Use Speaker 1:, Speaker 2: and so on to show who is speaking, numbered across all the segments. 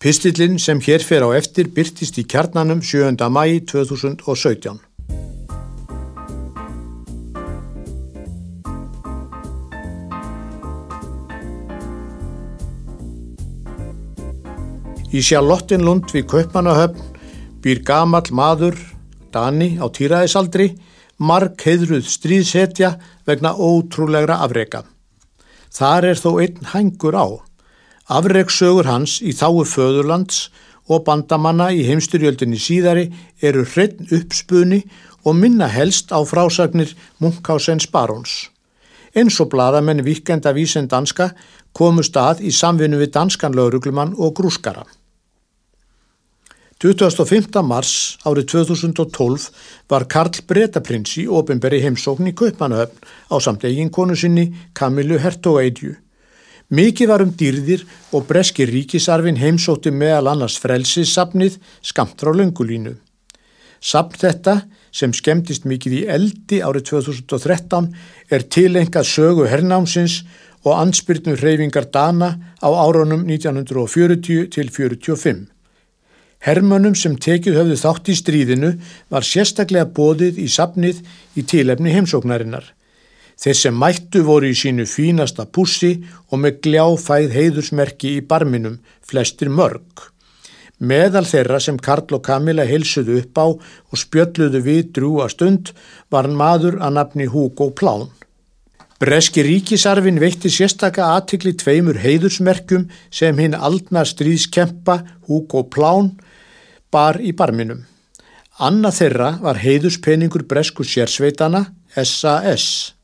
Speaker 1: Pistillin sem hér fer á eftir byrtist í kjarnanum 7. mæi 2017. Í Sjálottinlund við Kaupmannahöfn býr gamal maður, Dani á týraðisaldri, marg heidruð stríðsetja vegna ótrúlegra afrega. Þar er þó einn hængur á. Afregsögur hans í þáu föðurlands og bandamanna í heimstyrjöldinni síðari eru hreitn uppspunni og minna helst á frásagnir Munkhásens baróns. Eins og bladamenn vikenda vísen danska komust að í samvinnu við danskan lauruglumann og grúskara. 25. mars árið 2012 var Karl Bretaprins í ofinberi heimsókn í Kaupmannahöfn á samt eigin konu sinni Kamilu Hertogaidju. Mikið var um dýrðir og breski ríkisarfin heimsótti meðal annars frelsissapnið skamt frá löngulínu. Sapn þetta, sem skemmtist mikið í eldi árið 2013, er tilengað sögu hernámsins og ansbyrnu hreyfingar Dana á árunum 1940 til 1945. Hermönum sem tekið höfðu þátt í stríðinu var sérstaklega bóðið í sapnið í tilefni heimsóknarinnar. Þeir sem mættu voru í sínu fínasta pussi og með gljáfæð heiðursmerki í barminum, flestir mörg. Meðal þeirra sem Karl og Kamila heilsuðu upp á og spjölluðu við drúa stund var maður að nafni Hugo Plán. Breski ríkisarfin veitti sérstaka aðtikli tveimur heiðursmerkum sem hinn aldna stríðskempa Hugo Plán bar í barminum. Anna þeirra var heiðuspenningur bresku sérsveitana SAS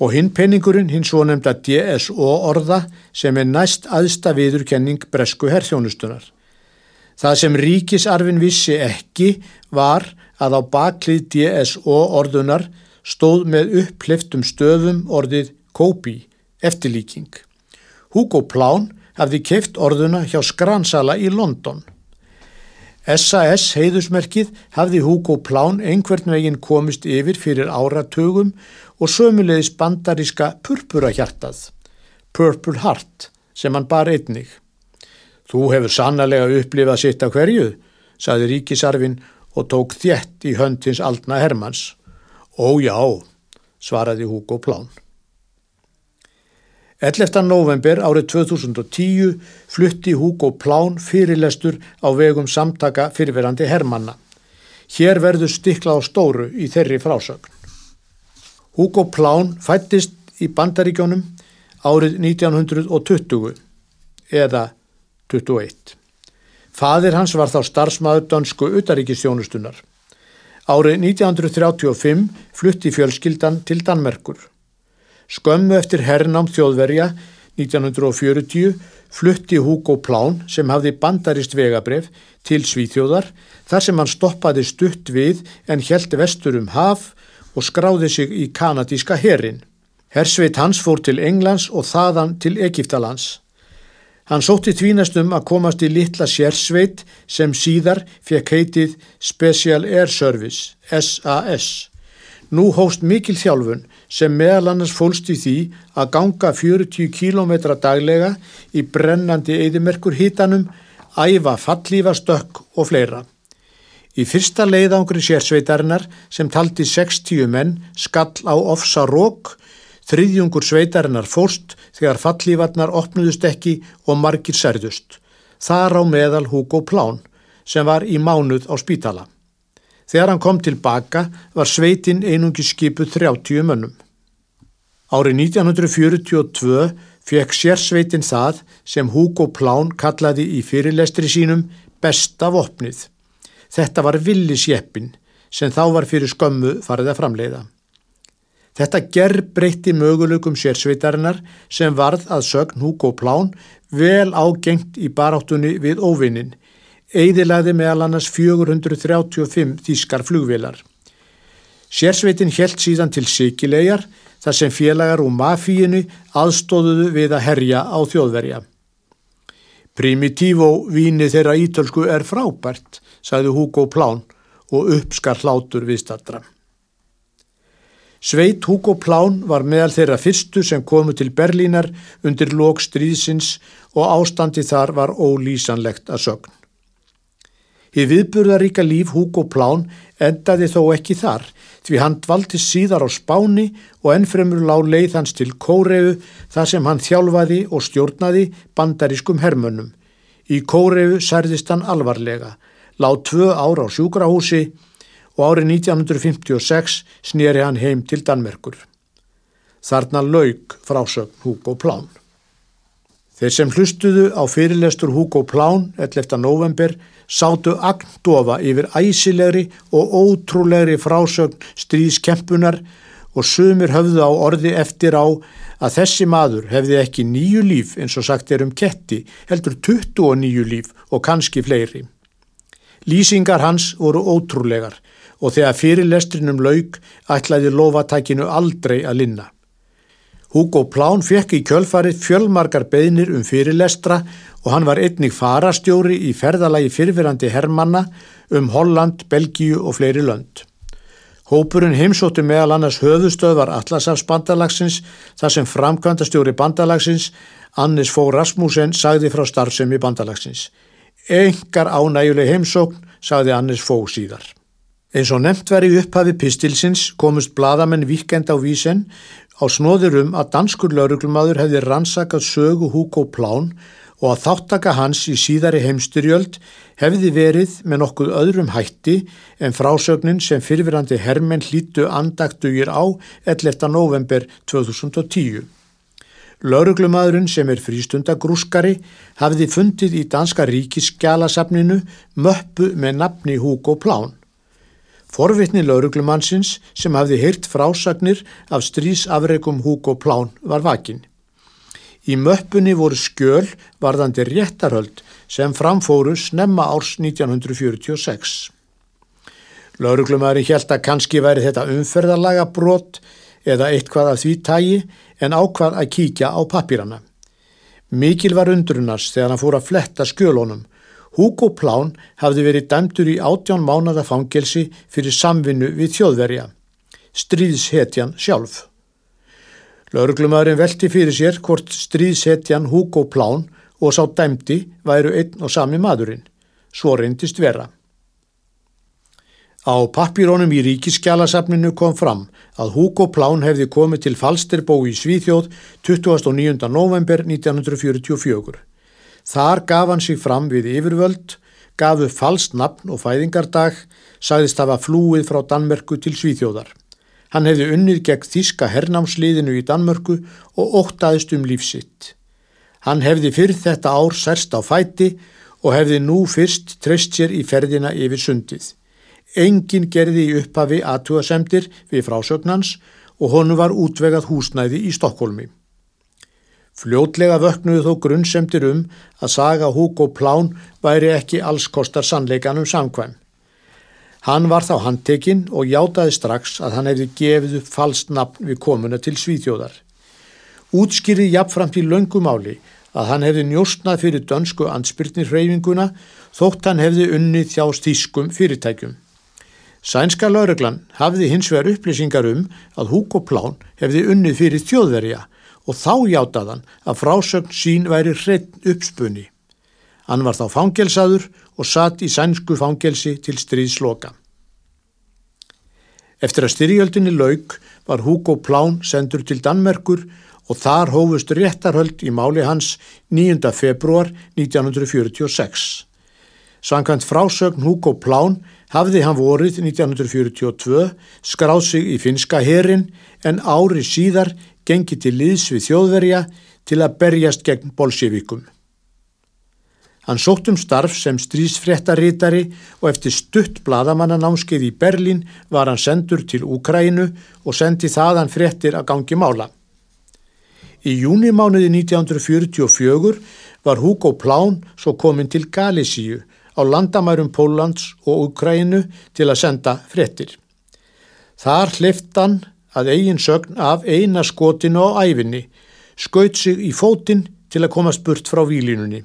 Speaker 1: og hinn penningurinn hinn svo nefnda DSO orða sem er næst aðsta viðurkenning bresku herþjónustunar. Það sem ríkisarfin vissi ekki var að á baklið DSO orðunar stóð með upphliftum stöðum orðið Kobi, eftirlíking. Hugo Plán hafði keift orðuna hjá Skransala í London. SAS heiðusmerkið hafði Hugo Plán einhvern veginn komist yfir fyrir áratugum og sömulegis bandaríska purpurahjartað, Purple Heart, sem hann bar einnig. Þú hefur sannlega upplifað sitt af hverju, saði ríkisarfin og tók þjett í höndins aldna Hermanns. Ó já, svaraði Hugo Plán. 11. november árið 2010 flutti Hugo Plán fyrirlestur á vegum samtaka fyrirverandi Hermanna. Hér verður stikla á stóru í þeirri frásögn. Hugo Plán fættist í bandaríkjónum árið 1920 eða 21. Fadir hans var þá starfsmaður dönsku utaríkistjónustunar. Árið 1935 flutti fjölskyldan til Danmerkur. Skömmu eftir hernám þjóðverja 1940 flutti Hugo Plán sem hafði bandarist vegabref til Svíþjóðar þar sem hann stoppaði stutt við en held vestur um haf og skráði sig í kanadíska herin. Hersveit hans fór til Englands og þaðan til Egiptalands. Hann sótti tvínastum að komast í litla sérsveit sem síðar fekk heitið Special Air Service, SAS. Nú hóst mikil þjálfun sem meðal annars fólst í því að ganga 40 km daglega í brennandi eðimerkur hitanum, æfa fallífa stökk og fleira. Í fyrsta leiðangri sérsveitarinnar sem taldi 60 menn skall á ofsa rók, þriðjungur sveitarinnar fórst þegar fallífarnar opnuðust ekki og margir særðust. Þar á meðal Hugo Plán sem var í mánuð á spítala. Þegar hann kom tilbaka var sveitin einungi skipuð 30 mönnum. Árið 1942 fekk sérsveitin það sem Hugo Plán kallaði í fyrirlestri sínum besta vopnið. Þetta var villisjeppin sem þá var fyrir skömmu farið að framleiða. Þetta gerð breytti möguleikum sérsveitarinnar sem varð að sögn Hugo Plán vel ágengt í baráttunni við óvinnin eidilaði meðal annars 435 þískar flugvilar. Sérsveitin helt síðan til Sikilegar þar sem félagar úr mafíinu aðstóðuðu við að herja á þjóðverja. Primitívo víni þeirra ítölsku er frábært, sagði Hugo Plán og uppskar hlátur við statra. Sveit Hugo Plán var meðal þeirra fyrstu sem komu til Berlínar undir lók stríðsins og ástandi þar var ólýsanlegt að sögn. Í viðburðaríka líf Hugo Plán endaði þó ekki þar því hann dvalti síðar á Spáni og ennfremur lág leið hans til Kóreu þar sem hann þjálfaði og stjórnaði bandarískum hermönnum. Í Kóreu særðist hann alvarlega, lág tvö ár á sjúkrahúsi og árið 1956 snýri hann heim til Danmerkur. Þarna laug frásögn Hugo Plán. Þeir sem hlustuðu á fyrirlestur Hugo Plán 11. november sátu agndofa yfir æsilegri og ótrúlegri frásögn stríðskempunar og sumir höfðu á orði eftir á að þessi maður hefði ekki nýju líf eins og sagt er um ketti, heldur 29 líf og kannski fleiri. Lýsingar hans voru ótrúlegar og þegar fyrirlestrinum laug ætlaði lofatækinu aldrei að linna. Hugo Plán fekk í kjölfarið fjölmarkar beðnir um fyrirlestra og hann var einnig farastjóri í ferðalagi fyrfirandi hermanna um Holland, Belgíu og fleiri lönd. Hópurinn heimsóttu meðal annars höfustöðvar Atlasafs bandalagsins þar sem framkvæmdastjóri bandalagsins Annis Fó Rasmussen sagði frá starfsemi bandalagsins. Engar ánæguleg heimsókn sagði Annis Fó síðar. Eins og nefnt veri upphafi pistilsins komust bladamenn vikend á vísen á snóðurum að danskur lauruglumadur hefði rannsakað sögu Hugo Plán og að þáttaka hans í síðari heimstyrjöld hefði verið með nokkuð öðrum hætti en frásögnin sem fyrirverandi hermenn hlítu andaktugir á 11. november 2010. Lauruglumadurinn sem er frístundagrúskari hafði fundið í Danska ríkiskjalasafninu möppu með nafni Hugo Plán. Forvittni lauruglumannsins sem hafði heyrt frásagnir af strísafreikum Hugo Plán var vakin. Í möppunni voru skjöl varðandi réttarhöld sem framfóru snemma árs 1946. Lauruglumæri held að kannski væri þetta umferðarlaga brot eða eitthvað af því tægi en ákvað að kíkja á papírana. Mikil var undrunars þegar hann fór að fletta skjölunum Hugo Plán hafði verið dæmtur í átján mánada fangelsi fyrir samvinnu við þjóðverja, stríðshetjan sjálf. Lauruglumæðurinn velti fyrir sér hvort stríðshetjan Hugo Plán og sá dæmti væru einn og sami maðurinn, svo reyndist vera. Á pappirónum í ríkiskjalasafninu kom fram að Hugo Plán hefði komið til Falsterbó í Svíþjóð 29. november 1944. Þar gaf hann sig fram við yfirvöld, gaf upp falskt nafn og fæðingardag, sagðist hafa flúið frá Danmörku til Svíþjóðar. Hann hefði unnið gegn þíska hernámsliðinu í Danmörku og óttaðist um lífsitt. Hann hefði fyrr þetta ár særst á fæti og hefði nú fyrst treyst sér í ferðina yfir sundið. Engin gerði í upphafi aðtúasemdir við frásögnans og honu var útvegað húsnæði í Stokkólmi. Fljótlega vöknuðu þó grunnsemtir um að saga Hugo Plán væri ekki allskostar sannleikanum samkvæm. Hann var þá handtekinn og játaði strax að hann hefði gefið upp falskt nafn við komuna til Svíþjóðar. Útskýrið jafnframt í löngumáli að hann hefði njóstnað fyrir dönsku ansbyrnir hreyfinguna þótt hann hefði unnið þjást þýskum fyrirtækjum. Sænska lauruglan hafði hins vegar upplýsingar um að Hugo Plán hefði unnið fyrir þjóðverja og þá játaðan að frásögn sín væri hreitt uppspunni. Hann var þá fangelsaður og satt í sænsku fangelsi til stríðsloka. Eftir að styrjöldinni lauk var Hugo Plán sendur til Danmerkur og þar hófust réttarhöld í máli hans 9. februar 1946. Sankant frásögn Hugo Plán hafði hann vorið 1942 skráð sig í finska herin en ári síðar gengi til liðs við þjóðverja til að berjast gegn bolsjevikum. Hann sótt um starf sem strísfréttarítari og eftir stutt bladamannanámskeið í Berlín var hann sendur til Úkrænu og sendi þaðan fréttir að gangi mála. Í júnimánuði 1944 var Hugo Plán svo komin til Galísíu á landamærum Póllands og Úkrænu til að senda fréttir. Þar hliftan að eigin sögn af eina skotinu á æfinni, skaut sig í fótinn til að komast burt frá výlinunni.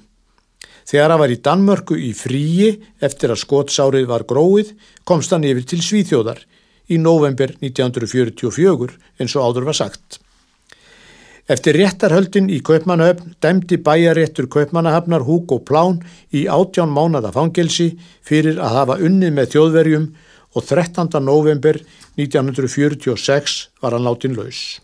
Speaker 1: Þegar hann var í Danmörku í fríi eftir að skotsárið var gróið komst hann yfir til Svíþjóðar. í november 1944 eins og áður var sagt. Eftir réttarhöldin í Kaupmannahöfn dæmdi bæjaréttur Kaupmannahafnar Hugo Plán í átján mánada fangelsi fyrir að hafa unnið með þjóðverjum og 13. november 1946 var hann látin laus.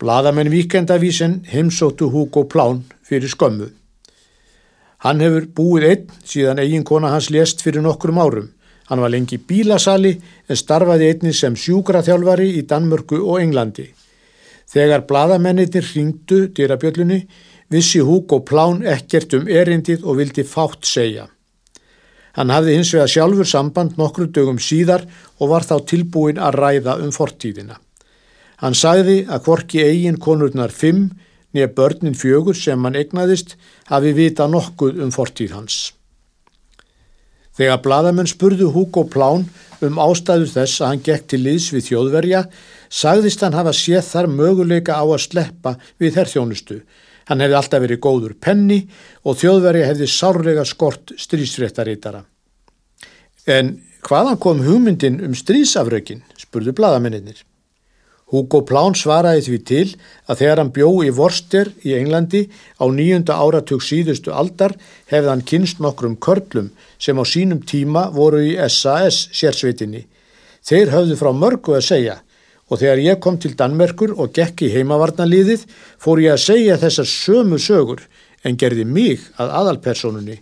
Speaker 1: Blaðamenn Víkendavísin heimsóttu Hugo Plán fyrir skömmu. Hann hefur búið einn síðan eigin kona hans lést fyrir nokkrum árum. Hann var lengi bílasali en starfaði einni sem sjúkraþjálfari í Danmörku og Englandi. Þegar bladamennir ringdu dýrabjöllunni vissi Hugo Plán ekkert um erindið og vildi fátt segja. Hann hafði hins vega sjálfur samband nokkru dögum síðar og var þá tilbúin að ræða um fortíðina. Hann sagði að hvorki eigin konurnar fimm nýja börnin fjögur sem hann egnaðist hafi vita nokkuð um fortíð hans. Þegar bladamenn spurðu Hugo Plán um ástæður þess að hann gekk til liðs við þjóðverja, sagðist hann hafa séð þar möguleika á að sleppa við þerrþjónustu. Hann hefði alltaf verið góður penni og þjóðverja hefði sárlega skort strísfréttarítara. En hvaðan kom hugmyndin um strísafrökin, spurðu bladamennir. Hugo Plán svaraði því til að þegar hann bjó í Worcester í Englandi á nýjunda áratug síðustu aldar hefði hann kynst nokkrum körlum sem á sínum tíma voru í SAS sérsvitinni. Þeir höfðu frá mörgu að segja og þegar ég kom til Danmerkur og gekk í heimavarnaliðið fór ég að segja þessar sömu sögur en gerði mig að aðalpersonunni.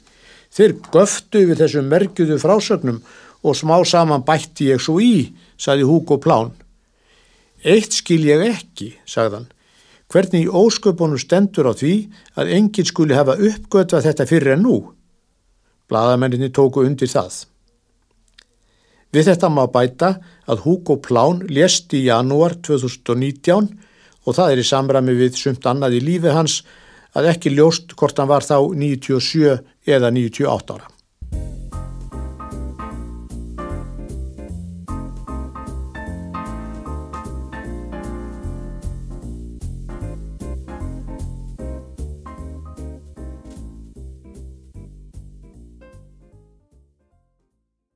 Speaker 1: Þeir göftu við þessum merkjuðu frásögnum og smá saman bætti ég svo í, saði Hugo Plán. Eitt skil ég ekki, sagðan. Hvernig í ósköpunum stendur á því að enginn skuli hafa uppgötvað þetta fyrir en nú? Blaðamenninni tóku undir það. Við þetta má bæta að Hugo Plán lést í janúar 2019 og það er í samræmi við sumt annað í lífi hans að ekki ljóst hvort hann var þá 97 eða 98 ára.